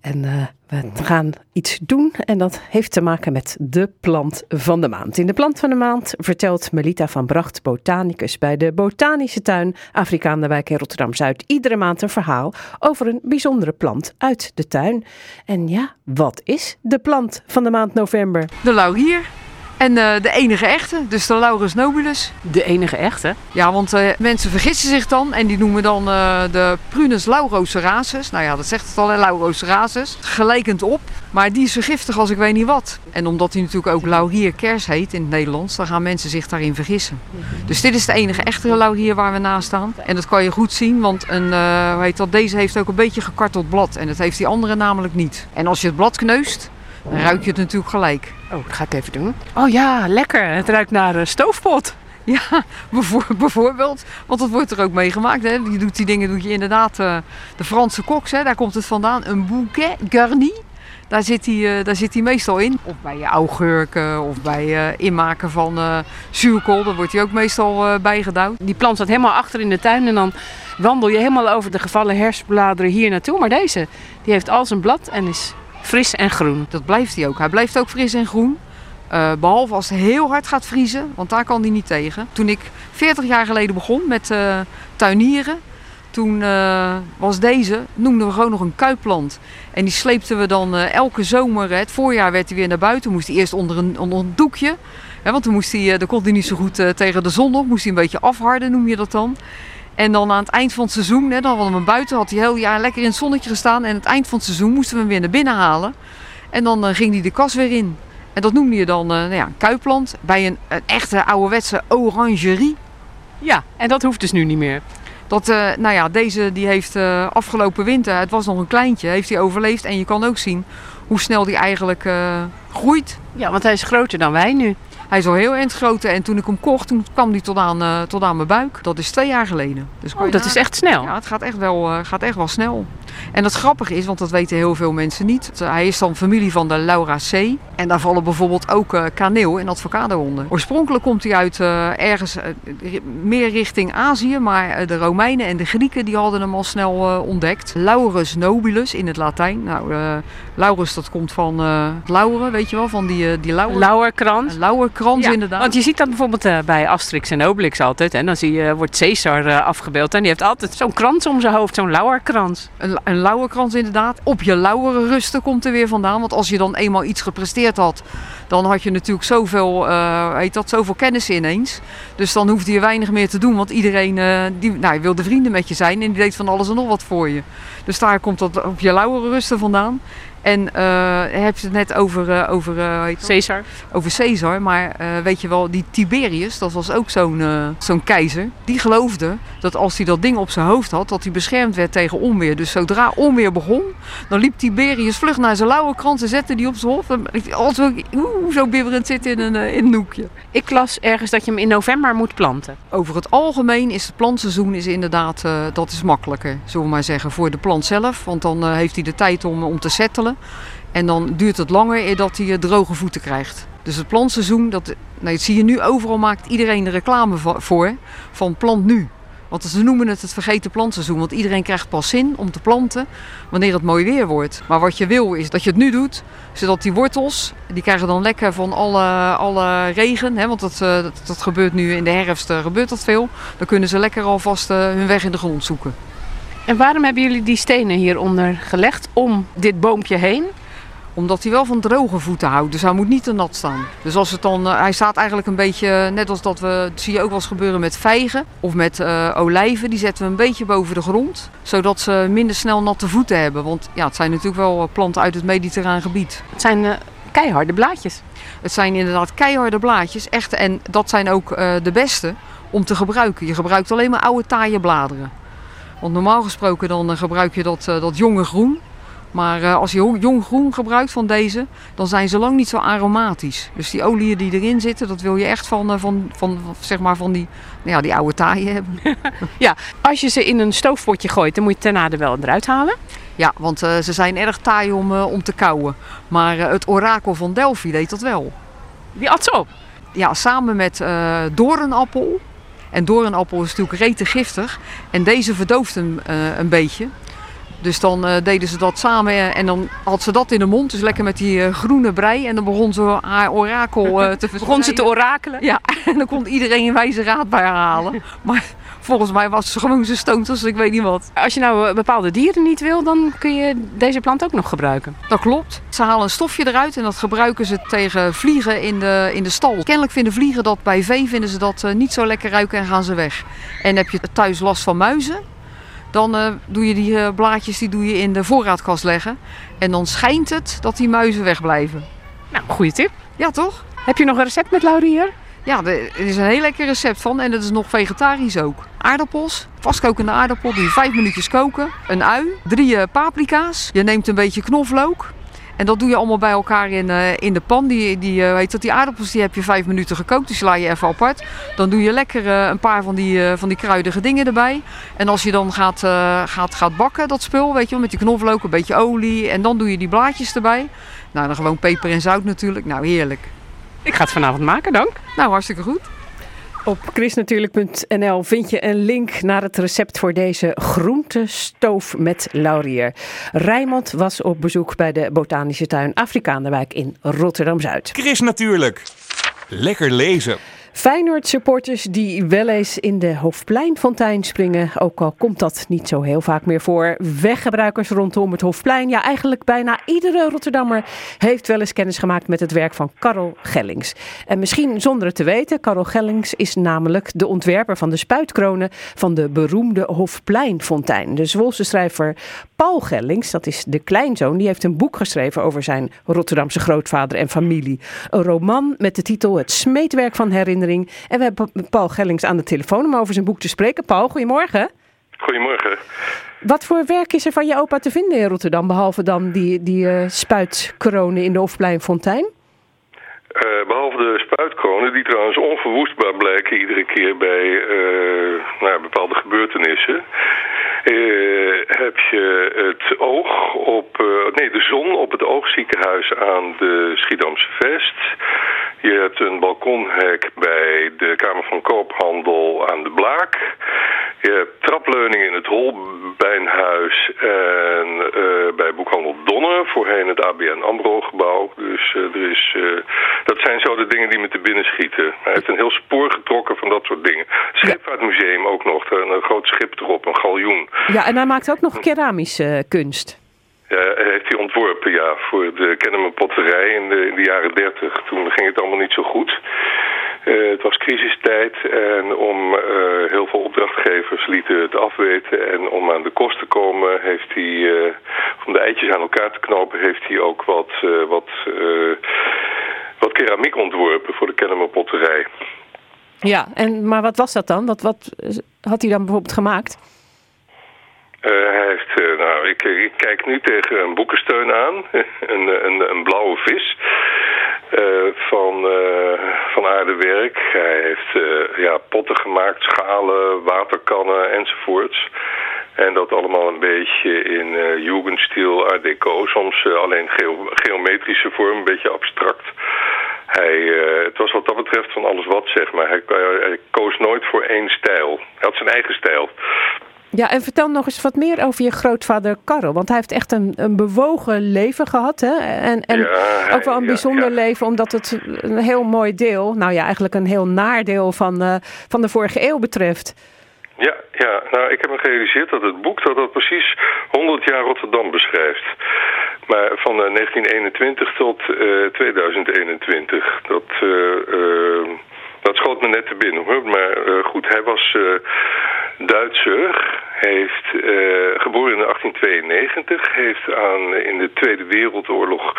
En uh, we gaan iets doen en dat heeft te maken met de plant van de maand. In de plant van de maand vertelt Melita van Bracht, botanicus bij de Botanische Tuin Afrikaan de Wijk in Rotterdam-Zuid, iedere maand een verhaal over een bijzondere plant uit de tuin. En ja, wat is de plant van de maand november? De laurier. En uh, de enige echte, dus de Laurus nobilis. De enige echte? Ja, want uh, mensen vergissen zich dan en die noemen dan uh, de Prunus laurocerasus. Nou ja, dat zegt het al, laurocerasus. Gelijkend op, maar die is zo giftig als ik weet niet wat. En omdat hij natuurlijk ook laurier kers heet in het Nederlands, dan gaan mensen zich daarin vergissen. Dus dit is de enige echte laurier waar we naast staan. En dat kan je goed zien, want een, hoe heet dat, deze heeft ook een beetje gekarteld blad. En dat heeft die andere namelijk niet. En als je het blad kneust, dan ruik je het natuurlijk gelijk. Oh, dat ga ik even doen. Oh ja, lekker. Het ruikt naar uh, stoofpot. Ja, bijvoorbeeld. Want dat wordt er ook meegemaakt. Hè. Je doet die dingen doe je inderdaad. Uh, de Franse koks, hè, daar komt het vandaan. Een bouquet garni. Daar zit, hij, uh, daar zit hij meestal in. Of bij je augurken of bij inmaken van zuurkool. Daar wordt hij ook meestal bij gedouwd. Die plant staat helemaal achter in de tuin. En dan wandel je helemaal over de gevallen herfstbladeren hier naartoe. Maar deze, die heeft al zijn blad en is fris en groen. Dat blijft hij ook. Hij blijft ook fris en groen. Uh, behalve als het heel hard gaat vriezen, want daar kan hij niet tegen. Toen ik 40 jaar geleden begon met uh, tuinieren, toen uh, was deze, noemden we gewoon nog een kuipplant. En die sleepten we dan elke zomer, het voorjaar werd hij weer naar buiten. Moest hij eerst onder een, onder een doekje, hè, want dan, moest hij, dan kon hij niet zo goed tegen de zon op. Moest hij een beetje afharden, noem je dat dan. En dan aan het eind van het seizoen, hè, dan hadden we hem buiten, had hij heel jaar lekker in het zonnetje gestaan. En aan het eind van het seizoen moesten we hem weer naar binnen halen. En dan uh, ging hij de kas weer in. En dat noemde je dan uh, nou ja, een kuiplant bij een, een, echte ouderwetse orangerie. Ja, en dat hoeft dus nu niet meer. Dat, uh, nou ja, deze die heeft afgelopen winter, het was nog een kleintje, heeft hij overleefd. En je kan ook zien hoe snel die eigenlijk groeit. Ja, want hij is groter dan wij nu. Hij is al heel eind groot en toen ik hem kocht, toen kwam hij tot aan, uh, tot aan mijn buik. Dat is twee jaar geleden. Dus oh, dat is echt snel? Ja, het gaat echt, wel, uh, gaat echt wel snel. En het grappige is, want dat weten heel veel mensen niet. Hij is dan familie van de Lauraceae. En daar vallen bijvoorbeeld ook uh, kaneel en avocado onder. Oorspronkelijk komt hij uit ergens meer richting Azië. Maar de Romeinen en de Grieken die hadden hem al snel ontdekt. Laurus nobilis in het Latijn. Nou, Laurus dat komt van lauren, weet je wel, van die, die lauwer. Lauwerkrans. Lauwerkrans ja, inderdaad. Want je ziet dat bijvoorbeeld uh, bij Asterix en Obelix altijd. En dan zie je, wordt Caesar uh, afgebeeld. En die heeft altijd zo'n krans om zijn hoofd, zo'n lauwerkrans. Een, een lauwerkrans inderdaad. Op je lauweren rusten komt er weer vandaan. Want als je dan eenmaal iets gepresteerd had, dan had je natuurlijk zoveel, uh, heet dat, zoveel kennis ineens. Dus dan hoefde je weinig meer te doen. Want iedereen die, nou, wilde vrienden met je zijn en die deed van alles en nog wat voor je. Dus daar komt dat op je lauweren rusten vandaan. En uh, heb je het net over, uh, over uh, Caesar. Over Caesar, maar weet je wel, die Tiberius, dat was ook zo'n zo'n keizer. Die geloofde dat als hij dat ding op zijn hoofd had, dat hij beschermd werd tegen onweer. Dus zodra onweer begon, dan liep Tiberius vlug naar zijn lauwe krant en zette die op zijn hoofd. We zo bibberend zitten in een, in een hoekje. Ik las ergens dat je hem in november moet planten. Over het algemeen is het plantseizoen is inderdaad, dat is makkelijker, zullen we maar zeggen, voor de plant zelf. Want dan heeft hij de tijd om, om te settelen. En dan duurt het langer eer dat hij droge voeten krijgt. Dus het plantseizoen, dat, dat zie je nu overal, maakt iedereen de reclame voor van plant nu. Want ze noemen het het vergeten plantseizoen. Want iedereen krijgt pas zin om te planten wanneer het mooi weer wordt. Maar wat je wil is dat je het nu doet. Zodat die wortels, die krijgen dan lekker van alle, alle regen. Hè, want dat, dat, dat gebeurt nu in de herfst gebeurt dat veel. Dan kunnen ze lekker alvast hun weg in de grond zoeken. En waarom hebben jullie die stenen hieronder gelegd om dit boompje heen? Omdat hij wel van droge voeten houdt, dus hij moet niet te nat staan. Dus als het dan, uh, hij staat eigenlijk een beetje, net als dat we, dat zie je ook wel eens gebeuren met vijgen of met uh, olijven. Die zetten we een beetje boven de grond, zodat ze minder snel natte voeten hebben. Want ja, het zijn natuurlijk wel planten uit het mediterraan gebied. Het zijn uh, keiharde blaadjes. Het zijn inderdaad keiharde blaadjes, echt. En dat zijn ook de beste om te gebruiken. Je gebruikt alleen maar oude taaie bladeren. Want normaal gesproken dan gebruik je dat, dat jonge groen. Maar uh, als je jong groen gebruikt van deze, dan zijn ze lang niet zo aromatisch. Dus die oliën die erin zitten, dat wil je echt van, van, van, zeg maar van die, nou ja, die oude taaien hebben. ja, als je ze in een stoofpotje gooit, dan moet je daarna er wel eruit halen. Ja, want uh, ze zijn erg taai om, om te kauwen. Maar het orakel van Delphi deed dat wel. Die at ze op? Ja, samen met doornappel En doornappel is natuurlijk rete giftig. En deze verdooft hem eh, een beetje. Dus dan eh, deden ze dat samen eh, en dan had ze dat in de mond. Dus lekker met die groene brei. En dan begon ze haar orakel te Begon ze te orakelen? Ja, en dan kon iedereen een wijze raad bij haar halen. Maar volgens mij was ze gewoon zo stoned als ik weet niet wat. Als je nou eh, bepaalde dieren niet wil, dan kun je deze plant ook nog gebruiken. Dat klopt. Ze halen een stofje eruit en dat gebruiken ze tegen vliegen in de, in de stal. Kennelijk vinden vliegen dat bij vee vinden ze dat eh, niet zo lekker ruiken en gaan ze weg. En heb je thuis last van muizen, dan eh, doe je die blaadjes die doe je in de voorraadkast leggen. En dan schijnt het dat die muizen wegblijven. Nou, goede tip. Ja, toch? Heb je nog een recept met laurier? Ja, er is een heel lekker recept van en dat is nog vegetarisch ook. Aardappels, vastkokende aardappel, je vijf minuutjes koken. Een ui, drie eh, paprika's. Je neemt een beetje knoflook. En dat doe je allemaal bij elkaar in, eh, in de pan. Die, die, eh, weet dat, die aardappels die heb je vijf minuten gekookt, die sla je even apart. Dan doe je lekker eh, een paar van die, eh, van die kruidige dingen erbij. En als je dan gaat, eh, gaat, gaat bakken, dat spul, weet je wel, met die knoflook, een beetje olie. En dan doe je die blaadjes erbij. Nou, dan gewoon peper en zout natuurlijk. Nou, heerlijk. Ik ga het vanavond maken, dank. Nou, hartstikke goed. Op chrisnatuurlijk.nl vind je een link naar het recept voor deze groentestoof met laurier. Rijmond was op bezoek bij de botanische tuin Afrikaanderwijk in Rotterdam-Zuid. Chris Natuurlijk. Lekker lezen. Feyenoord-supporters die wel eens in de Hofpleinfontein springen, ook al komt dat niet zo heel vaak meer voor. Weggebruikers rondom het Hofplein, ja eigenlijk bijna iedere Rotterdammer heeft wel eens kennis gemaakt met het werk van Karel Gellings. En misschien zonder het te weten, Karel Gellings is namelijk de ontwerper van de spuitkronen van de beroemde Hofpleinfontein. De Zwolse schrijver Paul Gellings, dat is de kleinzoon, die heeft een boek geschreven over zijn Rotterdamse grootvader en familie. Een roman met de titel Het smeetwerk van herinnering. En we hebben Paul Gellings aan de telefoon om over zijn boek te spreken. Paul, goedemorgen. Goedemorgen. Wat voor werk is er van je opa te vinden in Rotterdam, behalve dan die, die eh, spuitkronen in de Hofpleinfontein? Eh, behalve de spuitkronen, die trouwens onverwoestbaar blijken iedere keer bij eh, nou, bepaalde gebeurtenissen, eh, heb je het oog op, nee, de zon op het oogziekenhuis aan de Schiedamse Vest. Je hebt een balkonhek bij de Kamer van Koophandel aan de Blaak. Je hebt trapleuningen in het Holbijnhuis en bij boekhandel Donner, voorheen het ABN AMRO-gebouw. Dus er is, dat zijn zo de dingen die me te binnen schieten. Hij heeft een heel spoor getrokken van dat soort dingen. Scheepvaartmuseum ook nog, een, groot schip erop, een galjoen. Ja, en hij maakt ook nog keramische kunst. Ja, heeft hij ontworpen, ja, voor de Kennemer Potterij in de, in de jaren dertig. Toen ging het allemaal niet zo goed. Eh, het was crisistijd en om eh, heel veel opdrachtgevers lieten het afweten. En om aan de kost te komen heeft hij, eh, om de eitjes aan elkaar te knopen, heeft hij ook wat, eh, wat, eh, wat keramiek ontworpen voor de Kennemer Potterij. Ja, en, maar wat was dat dan? Wat, wat eh, had hij dan bijvoorbeeld gemaakt? Eh, hij heeft, eh, nou, ik, ik kijk nu tegen een boekensteun aan, een, een, een blauwe vis eh, van, eh, van aardewerk. Hij heeft eh, ja, potten gemaakt, schalen, waterkannen enzovoorts. En dat allemaal een beetje in eh Jugendstil, Art Deco, soms eh, alleen geo- geometrische vorm, een beetje abstract. Hij, eh, het was wat dat betreft van alles wat, zeg maar. Hij, hij koos nooit voor één stijl. Hij had zijn eigen stijl. Ja, en vertel nog eens wat meer over je grootvader Karel. Want hij heeft echt een, een bewogen leven gehad. Hè? En, en Ja, ook wel een ja, bijzonder ja. leven, omdat het een heel mooi deel, nou ja, eigenlijk een heel naardeel van, van de vorige eeuw betreft. Ja, ja, nou ik heb me gerealiseerd dat het boek dat dat precies 100 jaar Rotterdam beschrijft. Maar van eh, 1921 tot eh, 2021. Dat, eh, eh, dat schoot me net te binnen hoor. Maar goed, hij was Duitser. Heeft, eh, geboren in 1892. Heeft aan, in de Tweede Wereldoorlog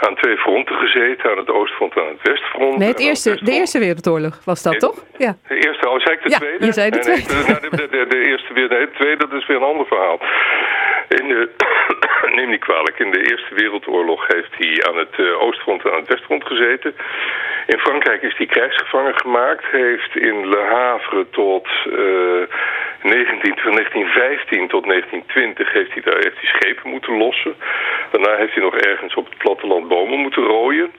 aan twee fronten gezeten. Aan het Oostfront en aan het Westfront. Nee, het eerste, de Eerste Wereldoorlog was dat, toch? Ja. de eerste, oh, zei ik de Ja, tweede? je zei de nee, tweede. de, nou, de, de, de eerste weer, nee, de tweede, dat is weer een ander verhaal. In de, neem niet kwalijk, in de Eerste Wereldoorlog heeft hij aan het eh, Oostfront en aan het Westfront gezeten. In Frankrijk is hij krijgsgevangen gemaakt. Heeft in Le Havre tot eh 19, van 1915 tot 1920 heeft hij daar heeft hij schepen moeten lossen. Daarna heeft hij nog ergens op het platteland bomen moeten rooien.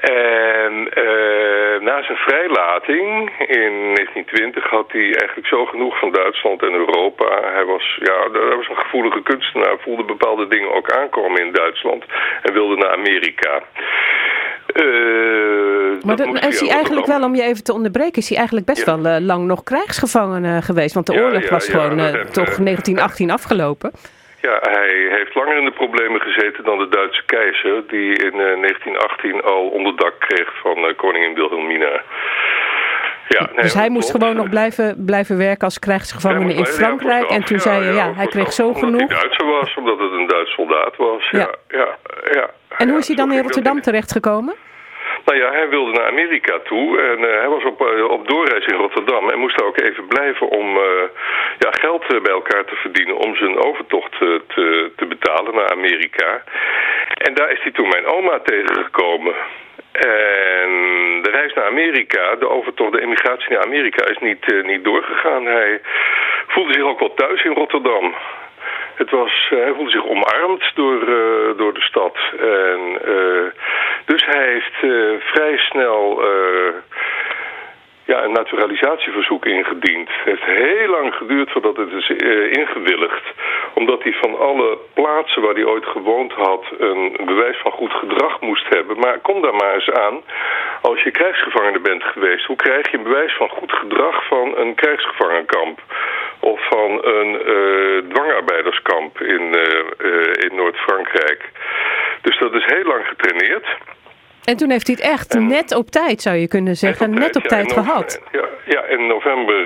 En eh, na zijn vrijlating in 1920 had hij eigenlijk zo genoeg van Duitsland en Europa. Hij was, ja, hij was een gevoelige kunstenaar, voelde bepaalde dingen ook aankomen in Duitsland en wilde naar Amerika. Eh, Maar dat is hij eigenlijk wel, om je even te onderbreken, is hij eigenlijk best wel eh, lang nog krijgsgevangene geweest. Want de Ja, oorlog was gewoon eh, toch eh, 1918 afgelopen. Ja, hij heeft langer in de problemen gezeten dan de Duitse keizer... die in eh, 1918 al onderdak kreeg van eh, koningin Wilhelmina. Ja, nee, dus hij moest klopt. gewoon nog blijven, blijven werken als krijgsgevangene Hij in Frankrijk. En toen zei je, ja, hij kreeg zo Omdat genoeg. hij Duitser was, omdat het een Duits soldaat was. Ja, ja, ja. En hoe is hij dan in Rotterdam terechtgekomen? Nou ja, hij wilde naar Amerika toe en eh, hij was op, eh, op doorreis in Rotterdam en moest daar ook even blijven om eh, ja, geld bij elkaar te verdienen om zijn overtocht te, te betalen naar Amerika. En daar is hij toen mijn oma tegengekomen. En de reis naar Amerika, de overtocht, de emigratie naar Amerika is niet, eh, niet doorgegaan. Hij voelde zich ook wel thuis in Rotterdam. Het was, eh, hij voelde zich omarmd door, eh, door de stad. En, dus hij heeft vrij snel ja, een naturalisatieverzoek ingediend. Het heeft heel lang geduurd voordat het is eh, ingewilligd. Omdat hij van alle plaatsen waar hij ooit gewoond had... een bewijs van goed gedrag moest hebben. Maar kom daar maar eens aan. Als je krijgsgevangene bent geweest... hoe krijg je een bewijs van goed gedrag van een krijgsgevangenkamp? Of van een eh, dwangarbeiderskamp in, eh, in Noord-Frankrijk. Dus dat is heel lang getraineerd. En toen heeft hij het echt net op tijd, zou je kunnen zeggen, net op Ja, tijd nove- gehad. Ja, ja, in november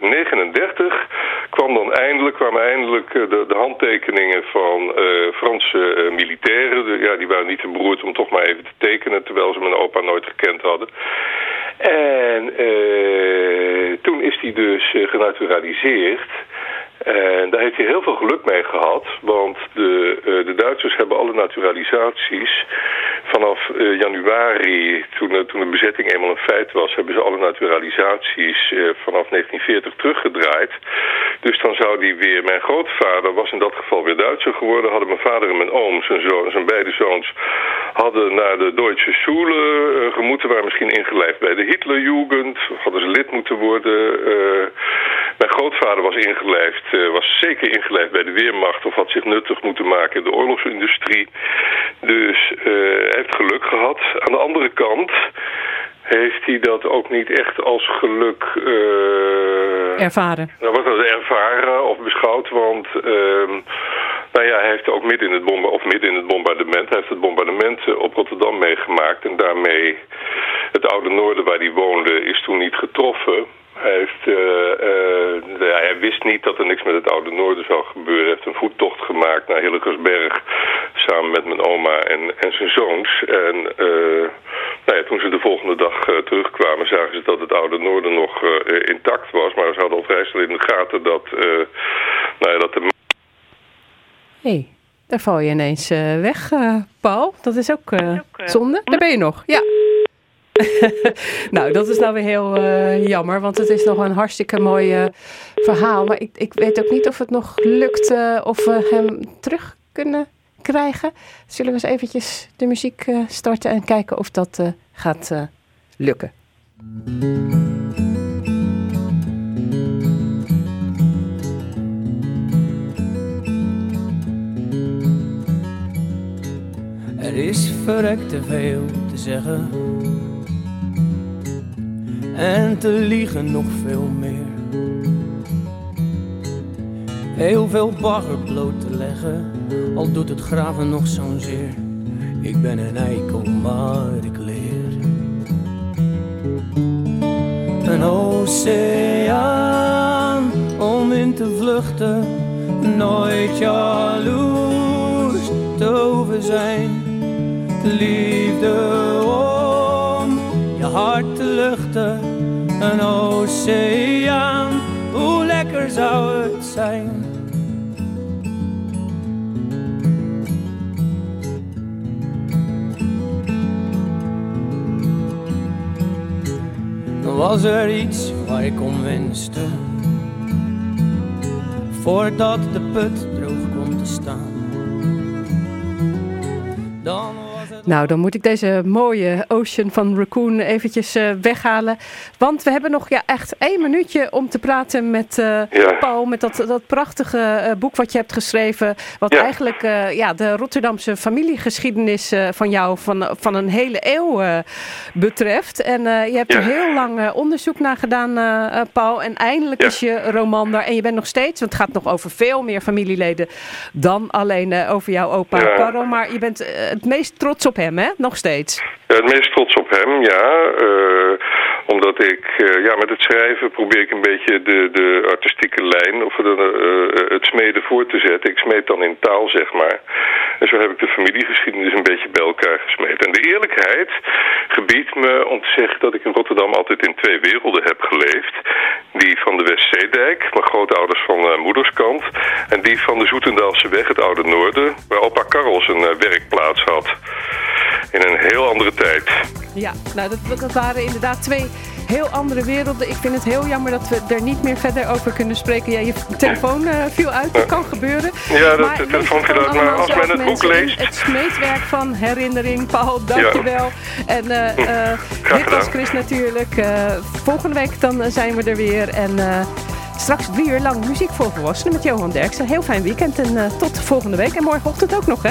eh 39 kwam dan eindelijk, kwamen eindelijk eh, de, de handtekeningen van eh, Franse eh, militairen. De- ja, die waren niet te beroerd om toch maar even te tekenen, terwijl ze mijn opa nooit gekend hadden. En eh, toen is hij dus eh, genaturaliseerd. En daar heeft hij heel veel geluk mee gehad, want de, eh, de Duitsers hebben alle naturalisaties vanaf eh, januari, toen, eh, toen de bezetting eenmaal een feit was, hebben ze alle naturalisaties vanaf 1940 teruggedraaid. Dus dan zou die weer, mijn grootvader was in dat geval weer Duitser geworden, hadden mijn vader en mijn oom, zijn, zoon, zijn beide zoons, hadden naar de Deutsche Schule gemoeten, waren misschien ingelijfd bij de Hitlerjugend, hadden ze lid moeten worden. Mijn grootvader was ingelijfd, eh, was zeker ingelijfd bij de Weermacht of had zich nuttig moeten maken in de oorlogsindustrie. Dus eh, hij heeft geluk gehad. Aan de andere kant heeft hij dat ook niet echt als geluk eh, Ervaren. nou, wat dat ervaren of beschouwd, want ehm, nou ja, hij heeft ook midden in het bomba of midden in het bombardement, hij heeft het bombardement op Rotterdam meegemaakt en daarmee het oude noorden waar hij woonde is toen niet getroffen. Hij, heeft, eh, eh, ja, hij wist niet dat er niks met het oude noorden zou gebeuren. Hij heeft een voettocht gemaakt naar Hillegersberg samen met mijn oma en, en zijn zoons. En eh, nou ja, toen ze de volgende dag eh, terugkwamen zagen ze dat het oude noorden nog eh, intact was. Maar ze hadden al vrij snel in de gaten dat, eh, nou ja, dat de Hé, hey, daar val je ineens eh, weg, eh, Paul. Dat is ook eh, zonde. Daar ben je nog, ja. nou, dat is nou weer heel eh, jammer, want het is nog een hartstikke mooi eh, verhaal. Maar ik, ik weet ook niet of het nog lukt eh, of we hem terug kunnen krijgen. Zullen we eens eventjes de muziek starten en kijken of dat gaat lukken. Er is verrekt te veel te zeggen. En te liegen nog veel meer. Heel veel bagger bloot te leggen, al doet het graven nog zo'n zeer. Ik ben een eikel, maar ik leer. Een oceaan om in te vluchten, nooit jaloers te hoeven zijn. Liefde om je hart te luchten, een oceaan, hoe lekker zou het zijn. Was er iets waar ik om wenste, voordat de put Nou, dan moet ik deze mooie Ocean van Raccoon eventjes eh, weghalen. Want we hebben nog ja, echt één minuutje om te praten met eh, Paul. Met dat, dat prachtige eh, boek wat je hebt geschreven. Wat eigenlijk ja, de Rotterdamse familiegeschiedenis van jou van, van een hele eeuw betreft. En je hebt er heel lang onderzoek naar gedaan, Paul. En eindelijk is je roman daar. En je bent nog steeds, want het gaat nog over veel meer familieleden dan alleen over jouw opa Karel. Maar je bent het meest trots op hem, hè? Nog steeds. Ja, het meest trots op hem, ja. Uh, omdat ik, uh, ja, met het schrijven probeer ik een beetje de, de artistieke lijn of de, uh, het smeden voor te zetten. Ik smeed dan in taal, zeg maar. En zo heb ik de familiegeschiedenis een beetje bij elkaar gesmeed. En de eerlijkheid gebiedt me om te zeggen dat ik in Rotterdam altijd in twee werelden heb geleefd. Die van de Westzeedijk, mijn grootouders van moederskant. En die van de Zoetendaalse weg, het oude noorden, waar opa Karel zijn werkplaats had in een heel andere tijd. Ja, nou dat, dat waren inderdaad twee heel andere werelden. Ik vind het heel jammer dat we er niet meer verder over kunnen spreken. Ja, je telefoon uh, viel uit, dat kan gebeuren. Ja, dat, de telefoon viel uit, maar als men het boek leest... Het smeetwerk van herinnering, Paul, dankjewel. Ja. En uh, uh, dit was Chris natuurlijk. volgende week dan zijn we er weer en... Straks drie uur lang muziek voor volwassenen met Johan Derksen. Heel fijn weekend en tot volgende week. En morgenochtend ook nog, hè?